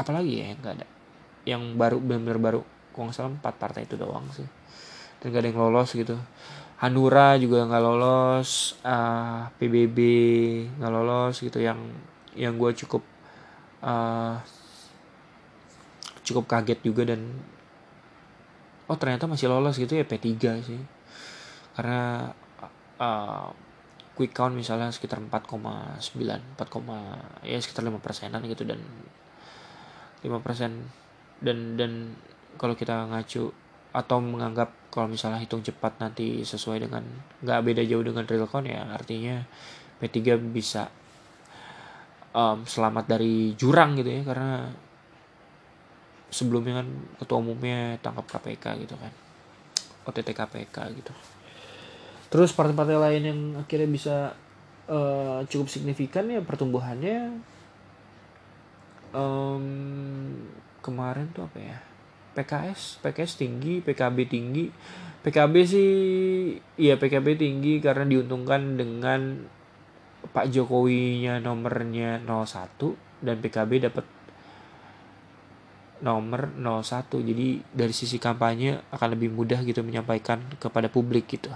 apalagi ya yang gak ada. Yang baru benar-benar baru kok nggak salah empat partai itu doang sih. Dan gak ada yang lolos gitu. Hanura juga nggak lolos uh, ah, PBB nggak lolos gitu yang yang gue cukup uh, cukup kaget juga dan oh ternyata masih lolos gitu ya P3 sih. Karena uh, quick count misalnya sekitar 4,9 4, ya sekitar 5 persenan gitu dan 5 persen. Dan dan kalau kita ngacu atau menganggap kalau misalnya hitung cepat nanti sesuai dengan nggak beda jauh dengan real count ya artinya P3 bisa um, selamat dari jurang gitu ya karena sebelumnya kan ketua umumnya tangkap KPK gitu kan. OTT KPK gitu. Terus partai-partai lain yang akhirnya bisa uh, cukup signifikan ya pertumbuhannya um, kemarin tuh apa ya? PKS PKS tinggi PKB tinggi. PKB sih iya PKB tinggi karena diuntungkan dengan Pak Jokowinya nomornya 01 dan PKB dapat nomor 01 jadi dari sisi kampanye akan lebih mudah gitu menyampaikan kepada publik gitu.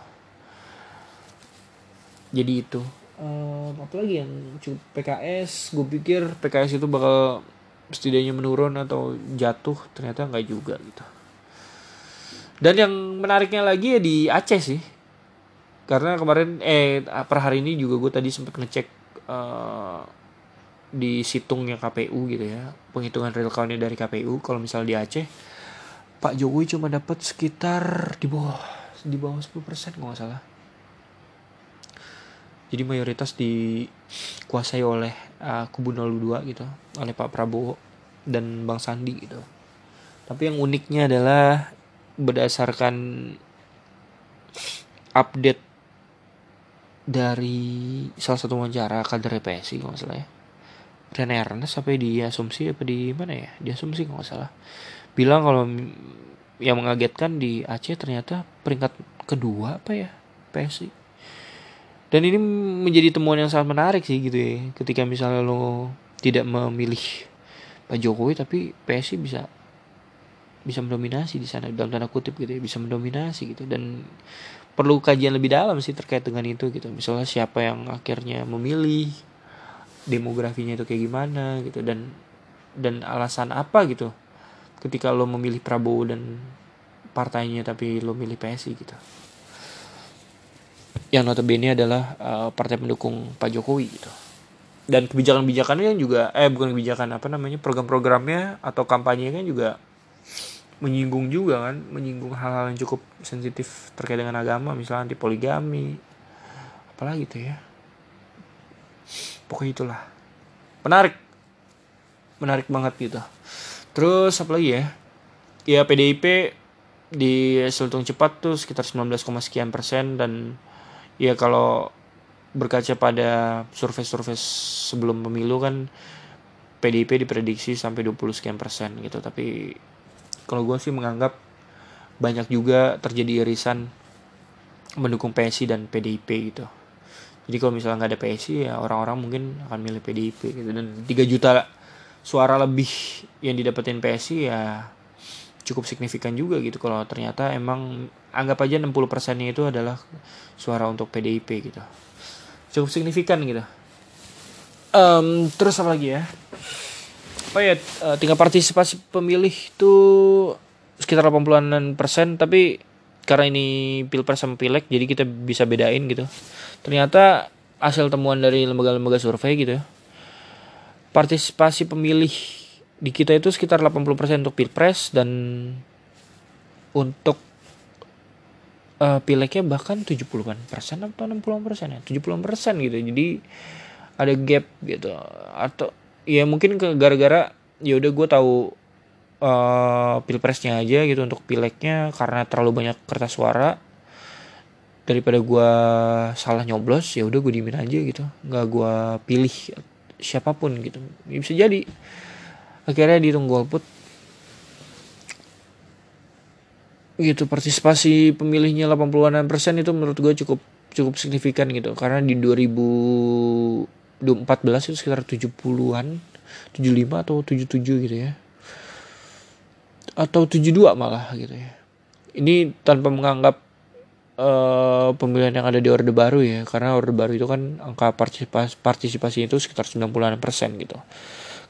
Jadi itu. Um, apa lagi yang cukup PKS gue pikir PKS itu bakal setidaknya menurun atau jatuh. Ternyata nggak juga gitu. Dan yang menariknya lagi ya di Aceh sih karena kemarin eh per hari ini juga gue tadi sempat ngecek uh, di situngnya KPU gitu ya penghitungan real countnya dari KPU kalau misal di Aceh Pak Jokowi cuma dapat sekitar di bawah di bawah 10 persen nggak salah. Jadi mayoritas dikuasai oleh uh, kubu 02 gitu oleh Pak Prabowo dan Bang Sandi gitu. Tapi yang uniknya adalah berdasarkan update dari salah satu wawancara kader PSI kalau nggak salah ya. Rene Ernest sampai di asumsi apa di mana ya? Di asumsi kalau nggak salah. Bilang kalau yang mengagetkan di Aceh ternyata peringkat kedua apa ya PSI dan ini menjadi temuan yang sangat menarik sih gitu ya. Ketika misalnya lo tidak memilih Pak Jokowi tapi PSI bisa bisa mendominasi di sana dalam tanda kutip gitu ya bisa mendominasi gitu. Dan perlu kajian lebih dalam sih terkait dengan itu gitu. Misalnya siapa yang akhirnya memilih demografinya itu kayak gimana gitu dan dan alasan apa gitu ketika lo memilih Prabowo dan partainya tapi lo milih PSI gitu. Yang notabene adalah uh, partai pendukung Pak Jokowi gitu. Dan kebijakan-kebijakannya juga eh bukan kebijakan apa namanya program-programnya atau kampanye kan juga menyinggung juga kan menyinggung hal-hal yang cukup sensitif terkait dengan agama misalnya anti poligami apalagi tuh ya. Pokoknya itulah. Menarik. Menarik banget gitu. Terus apa lagi ya? Ya PDIP di seltung cepat tuh sekitar 19, sekian persen dan ya kalau berkaca pada survei-survei sebelum pemilu kan PDIP diprediksi sampai 20 sekian persen gitu. Tapi kalau gue sih menganggap banyak juga terjadi irisan mendukung PSI dan PDIP gitu. Jadi kalau misalnya nggak ada PSI ya orang-orang mungkin akan milih PDIP gitu. Dan 3 juta suara lebih yang didapetin PSI ya cukup signifikan juga gitu. Kalau ternyata emang anggap aja 60 persennya itu adalah suara untuk PDIP gitu. Cukup signifikan gitu. Um, terus apa lagi ya oh ya uh, tinggal partisipasi pemilih itu sekitar 80 persen tapi karena ini pilpres sama pileg jadi kita bisa bedain gitu. Ternyata hasil temuan dari lembaga-lembaga survei gitu ya partisipasi pemilih di kita itu sekitar 80% untuk pilpres dan untuk uh, pileknya bahkan 70-an persen atau 60 persen ya 70 persen gitu. Jadi ada gap gitu. Atau ya mungkin ke gara-gara ya udah gue tahu uh, pilpresnya aja gitu untuk pileknya karena terlalu banyak kertas suara. Daripada gue salah nyoblos ya udah gue dimin aja gitu. Nggak gue pilih siapa pun gitu. Ya bisa jadi. Akhirnya dihitung golput gitu partisipasi pemilihnya 80-an persen itu menurut gue cukup cukup signifikan gitu. Karena di 2014 itu sekitar 70-an 75 atau 77 gitu ya. Atau 72 malah gitu ya. Ini tanpa menganggap uh, pemilihan yang ada di Orde Baru ya karena Orde Baru itu kan angka partisipasi partisipasi itu sekitar 90 persen gitu.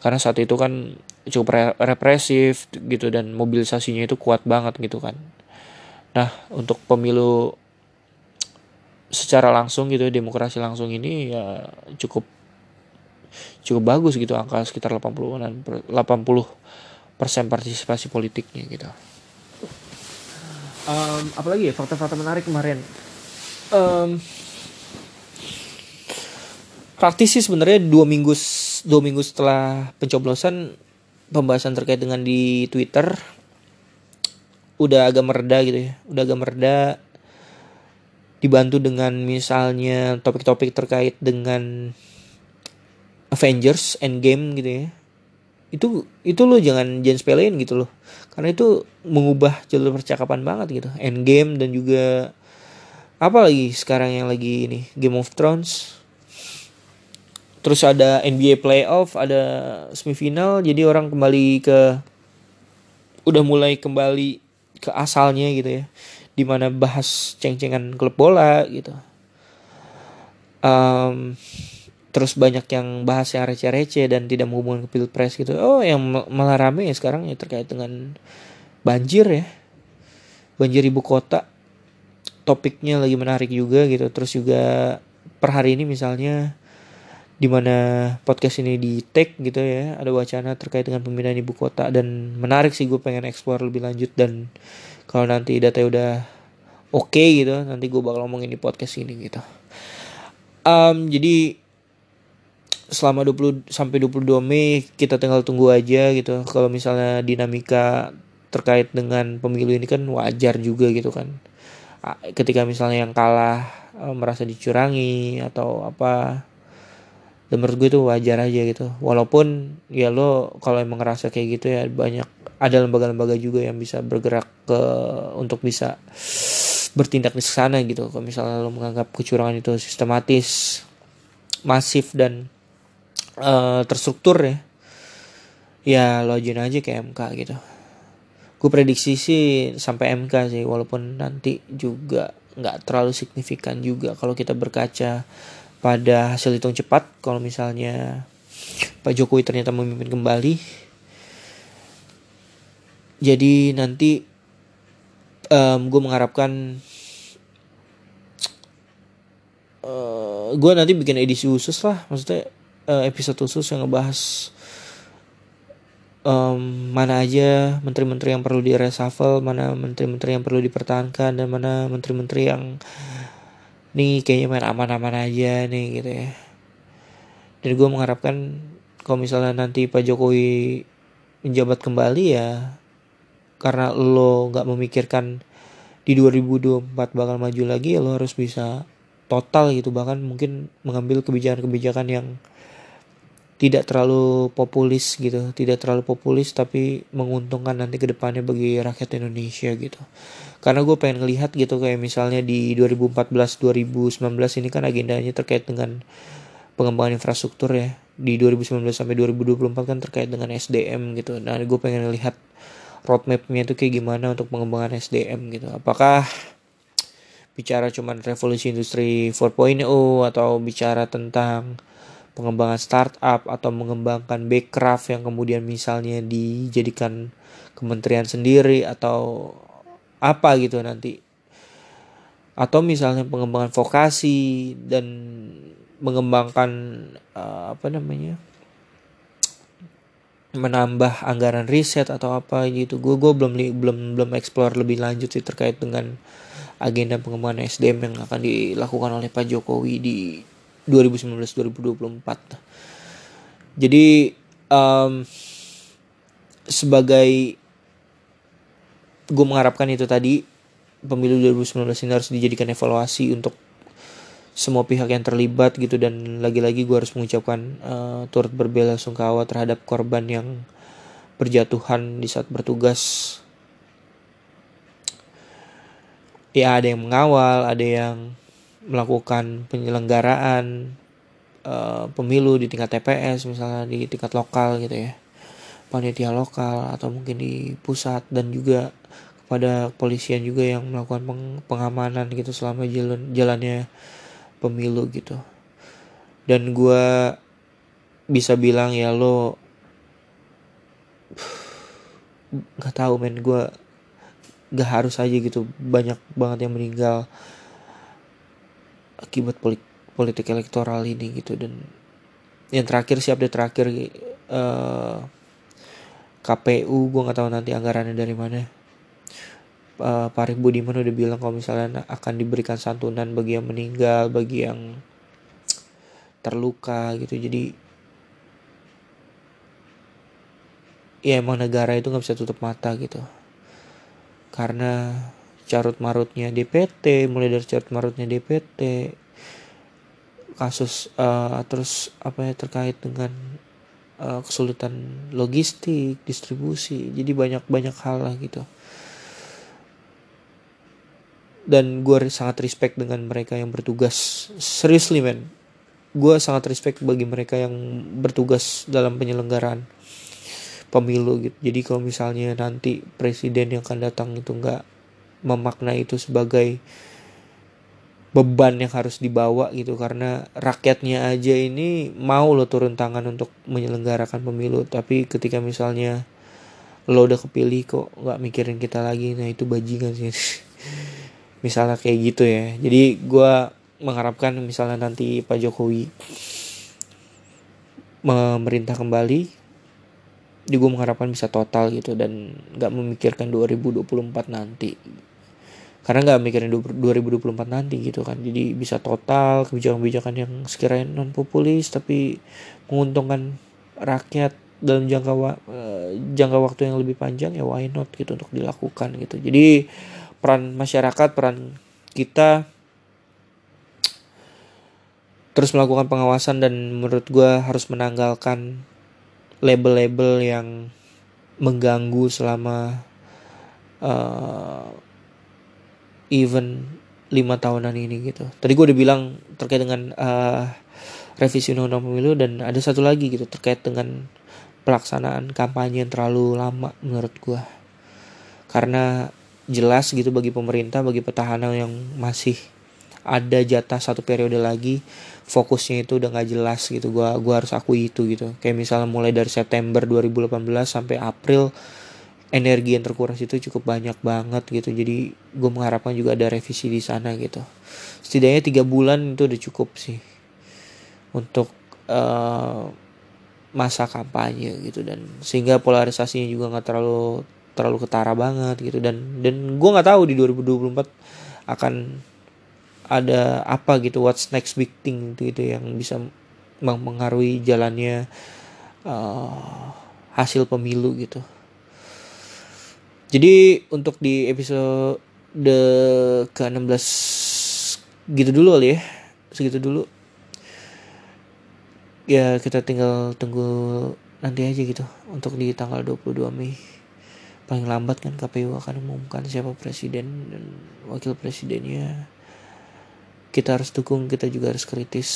Karena saat itu kan cukup re represif gitu dan mobilisasinya itu kuat banget gitu kan. Nah untuk pemilu secara langsung gitu demokrasi langsung ini ya cukup cukup bagus gitu angka sekitar 80 80 persen partisipasi politiknya gitu. Um, apalagi ya fakta-fakta menarik kemarin. Um, praktis sih sebenarnya dua minggu dua minggu setelah pencoblosan pembahasan terkait dengan di Twitter udah agak mereda gitu ya udah agak mereda dibantu dengan misalnya topik-topik terkait dengan Avengers Endgame gitu ya. Itu itu lo jangan jangan sepelein gitu loh. Karena itu mengubah jalur percakapan banget gitu. Endgame dan juga apa lagi sekarang yang lagi ini? Game of Thrones. Terus ada NBA playoff ada semifinal. Jadi orang kembali ke udah mulai kembali ke asalnya gitu ya. Di mana bahas ceng-cengan klub bola gitu. Um, terus banyak yang bahas yang receh-receh dan tidak menghubungkan ke pilpres gitu. Oh yang malah rame ya sekarang ya terkait dengan banjir ya. Banjir ibu kota. Topiknya lagi menarik juga gitu. Terus juga per hari ini misalnya di mana podcast ini di take gitu ya ada wacana terkait dengan pemindahan ibu kota. Dan menarik sih gue pengen explore lebih lanjut. Dan kalau nanti data udah oke okay gitu nanti gue bakal ngomongin di podcast ini gitu. Um, jadi selama 20 sampai 22 Mei kita tinggal tunggu aja gitu. Kalau misalnya dinamika terkait dengan pemilu ini kan wajar juga gitu kan. Ketika misalnya yang kalah merasa dicurangi atau apa dan menurut gue itu wajar aja gitu. Walaupun ya lo kalau emang ngerasa kayak gitu ya banyak ada lembaga-lembaga juga yang bisa bergerak ke untuk bisa bertindak di sana gitu. Kalau misalnya lo menganggap kecurangan itu sistematis masif dan uh, terstruktur ya. Ya lo ajuin aja ke MK gitu. Gue prediksi sih sampai MK sih walaupun nanti juga nggak terlalu signifikan juga kalau kita berkaca pada hasil hitung cepat. Kalau misalnya Pak Jokowi ternyata memimpin kembali jadi nanti um, gue mengharapkan uh, gue nanti bikin edisi khusus lah. Maksudnya uh, episode khusus yang ngebahas um, mana aja menteri-menteri yang perlu di reshuffle mana menteri-menteri yang perlu dipertahankan dan mana menteri-menteri yang nih kayaknya main aman-aman aja nih gitu ya. Dan gue mengharapkan kalau misalnya nanti Pak Jokowi menjabat kembali ya karena lo nggak memikirkan di 2024 bakal maju lagi ya lo harus bisa total gitu bahkan mungkin mengambil kebijakan-kebijakan yang tidak terlalu populis gitu tidak terlalu populis tapi menguntungkan nanti ke depannya bagi rakyat Indonesia gitu. Karena gue pengen ngelihat gitu kayak misalnya di 2014 2019 ini kan agendanya terkait dengan pengembangan infrastruktur ya. Di 2019 sampai 2024 kan terkait dengan SDM gitu. Nah gue pengen lihat roadmapnya itu kayak gimana untuk pengembangan SDM gitu. Apakah bicara cuman revolusi industri 4.0 atau bicara tentang pengembangan startup atau mengembangkan backcraft yang kemudian misalnya dijadikan kementerian sendiri atau apa gitu nanti. Atau misalnya pengembangan vokasi dan mengembangkan uh, apa namanya menambah anggaran riset atau apa gitu. Gue gue belum belum belum explore lebih lanjut sih terkait dengan agenda pengembangan SDM yang akan dilakukan oleh Pak Jokowi di 2019-2024 jadi um, sebagai gue mengharapkan itu tadi pemilu 2019 ini harus dijadikan evaluasi untuk semua pihak yang terlibat gitu dan lagi-lagi gue harus mengucapkan uh, turut berbela sungkawa terhadap korban yang berjatuhan di saat bertugas. Ya ada yang mengawal ada yang melakukan penyelenggaraan uh, pemilu di tingkat TPS misalnya di tingkat lokal gitu ya. Panitia lokal atau mungkin di pusat dan juga kepada kepolisian juga yang melakukan peng pengamanan gitu selama jalan jalannya pemilu gitu. Dan gue bisa bilang ya lo nggak tahu men gue gak harus aja gitu banyak banget yang meninggal akibat politik elektoral ini gitu. Dan yang terakhir sih update terakhir uh, eh, KPU gue nggak tahu nanti anggarannya dari mana. Uh, Budiman udah bilang kalau misalnya akan diberikan santunan bagi yang meninggal bagi yang terluka gitu. Jadi ya emang negara itu nggak bisa tutup mata gitu. Karena carut marutnya DPT mulai dari carut marutnya DPT kasus uh, terus apa ya terkait dengan uh, kesulitan logistik distribusi. Jadi banyak banyak hal lah gitu. Dan gue sangat respect dengan mereka yang bertugas. Seriously man gue sangat respect bagi mereka yang bertugas dalam penyelenggaraan pemilu gitu. Jadi kalau misalnya nanti presiden yang akan datang itu nggak memaknai itu sebagai beban yang harus dibawa gitu. Karena rakyatnya aja ini mau lo turun tangan untuk menyelenggarakan pemilu. Tapi ketika misalnya lo udah kepilih kok nggak mikirin kita lagi nah itu bajingan sih. Misalnya kayak gitu ya. Jadi gue mengharapkan misalnya nanti Pak Jokowi memerintah kembali gue mengharapkan bisa total gitu dan nggak memikirkan 2024 nanti karena nggak mikirin 2024 nanti gitu kan. Jadi bisa total kebijakan-kebijakan yang sekiranya non populis tapi menguntungkan rakyat dalam jangka wa uh, jangka waktu yang lebih panjang ya why not gitu untuk dilakukan gitu. Jadi peran masyarakat peran kita terus melakukan pengawasan dan menurut gue harus menanggalkan label-label yang mengganggu selama uh, event lima tahunan ini gitu. Tadi gue udah bilang terkait dengan uh, revisi undang-undang pemilu dan ada satu lagi gitu terkait dengan pelaksanaan kampanye yang terlalu lama menurut gue. Karena jelas gitu bagi pemerintah, bagi petahana yang masih ada jatah satu periode lagi fokusnya itu udah nggak jelas gitu gua gua harus akui itu gitu kayak misalnya mulai dari September 2018 sampai April energi yang terkuras itu cukup banyak banget gitu. Jadi gue mengharapkan juga ada revisi di sana gitu. Setidaknya tiga bulan itu udah cukup sih untuk uh, masa kampanye gitu. Dan sehingga polarisasinya juga nggak terlalu terlalu ketara banget gitu. Dan dan gue nggak tahu di 2024 akan ada apa gitu what's next big thing gitu, gitu yang bisa mempengaruhi jalannya uh, hasil pemilu gitu jadi untuk di episode ke-16 gitu dulu kali ya. Segitu dulu. Ya kita tinggal tunggu nanti aja gitu untuk di tanggal 22 Mei. Paling lambat kan KPU akan umumkan siapa presiden dan wakil presidennya. Kita harus dukung, kita juga harus kritis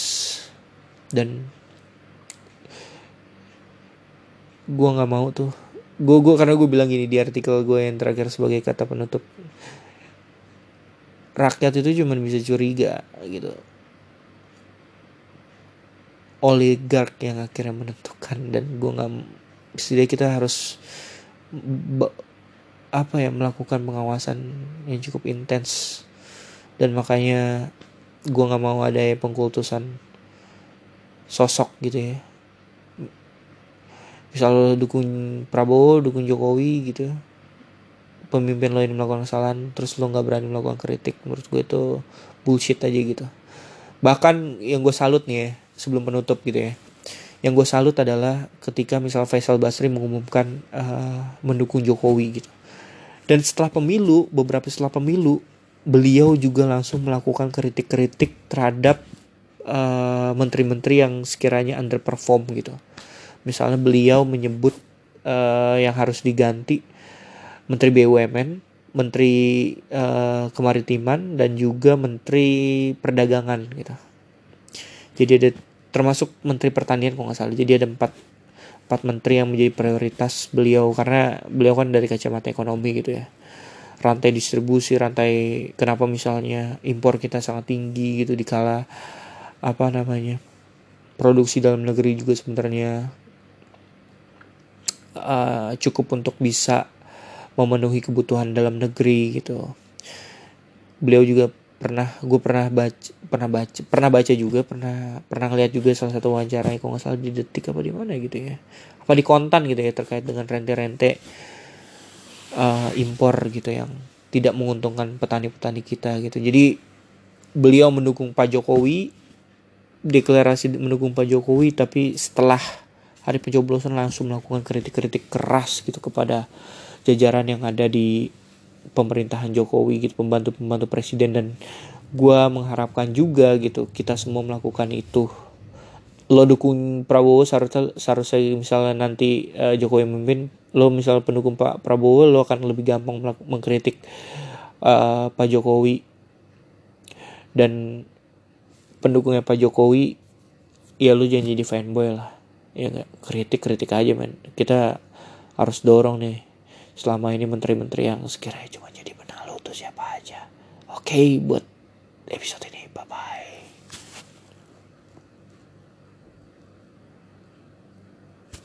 dan gua nggak mau tuh gue gue karena gue bilang gini di artikel gue yang terakhir sebagai kata penutup rakyat itu cuma bisa curiga gitu. Oligark yang akhirnya menentukan dan gue nggak setidaknya kita harus apa ya melakukan pengawasan yang cukup intens. Dan makanya gue nggak mau ada pengkultusan sosok gitu ya misal dukung Prabowo dukung Jokowi gitu. Pemimpin lo yang melakukan kesalahan terus lo nggak berani melakukan kritik menurut gue itu bullshit aja gitu. Bahkan yang gue salut nih ya sebelum penutup gitu ya yang gue salut adalah ketika misal Faisal Basri mengumumkan uh, mendukung Jokowi gitu. Dan setelah pemilu beberapa setelah pemilu beliau juga langsung melakukan kritik-kritik terhadap uh, menteri-menteri yang sekiranya underperform gitu misalnya beliau menyebut uh, yang harus diganti Menteri BUMN, Menteri uh, Kemaritiman dan juga Menteri Perdagangan gitu. Jadi ada termasuk Menteri Pertanian kalau nggak salah. Jadi ada empat empat menteri yang menjadi prioritas beliau karena beliau kan dari kacamata ekonomi gitu ya rantai distribusi rantai kenapa misalnya impor kita sangat tinggi gitu dikala apa namanya produksi dalam negeri juga sebenarnya uh, cukup untuk bisa memenuhi kebutuhan dalam negeri gitu. Beliau juga pernah gue pernah baca pernah baca pernah baca juga pernah pernah lihat juga salah satu wawancara kalau nggak salah di detik apa di mana gitu ya. Apa di kontan gitu ya terkait dengan rente-rente uh, impor gitu yang tidak menguntungkan petani-petani kita gitu. Jadi beliau mendukung Pak Jokowi deklarasi mendukung Pak Jokowi tapi setelah hari pencoblosan langsung melakukan kritik-kritik keras gitu kepada jajaran yang ada di pemerintahan Jokowi gitu pembantu-pembantu presiden. Dan gue mengharapkan juga gitu kita semua melakukan itu. Lo dukung Prabowo seharusnya seharusnya misalnya nanti uh, Jokowi memimpin lo misalnya pendukung Pak Prabowo lo akan lebih gampang mengkritik uh, Pak Jokowi. Dan pendukungnya Pak Jokowi ya lo jangan jadi fanboy lah ya kritik kritik aja men. Kita harus dorong nih. Selama ini menteri-menteri yang sekiranya cuma jadi benalu tuh siapa aja. Oke okay, buat episode ini. Bye bye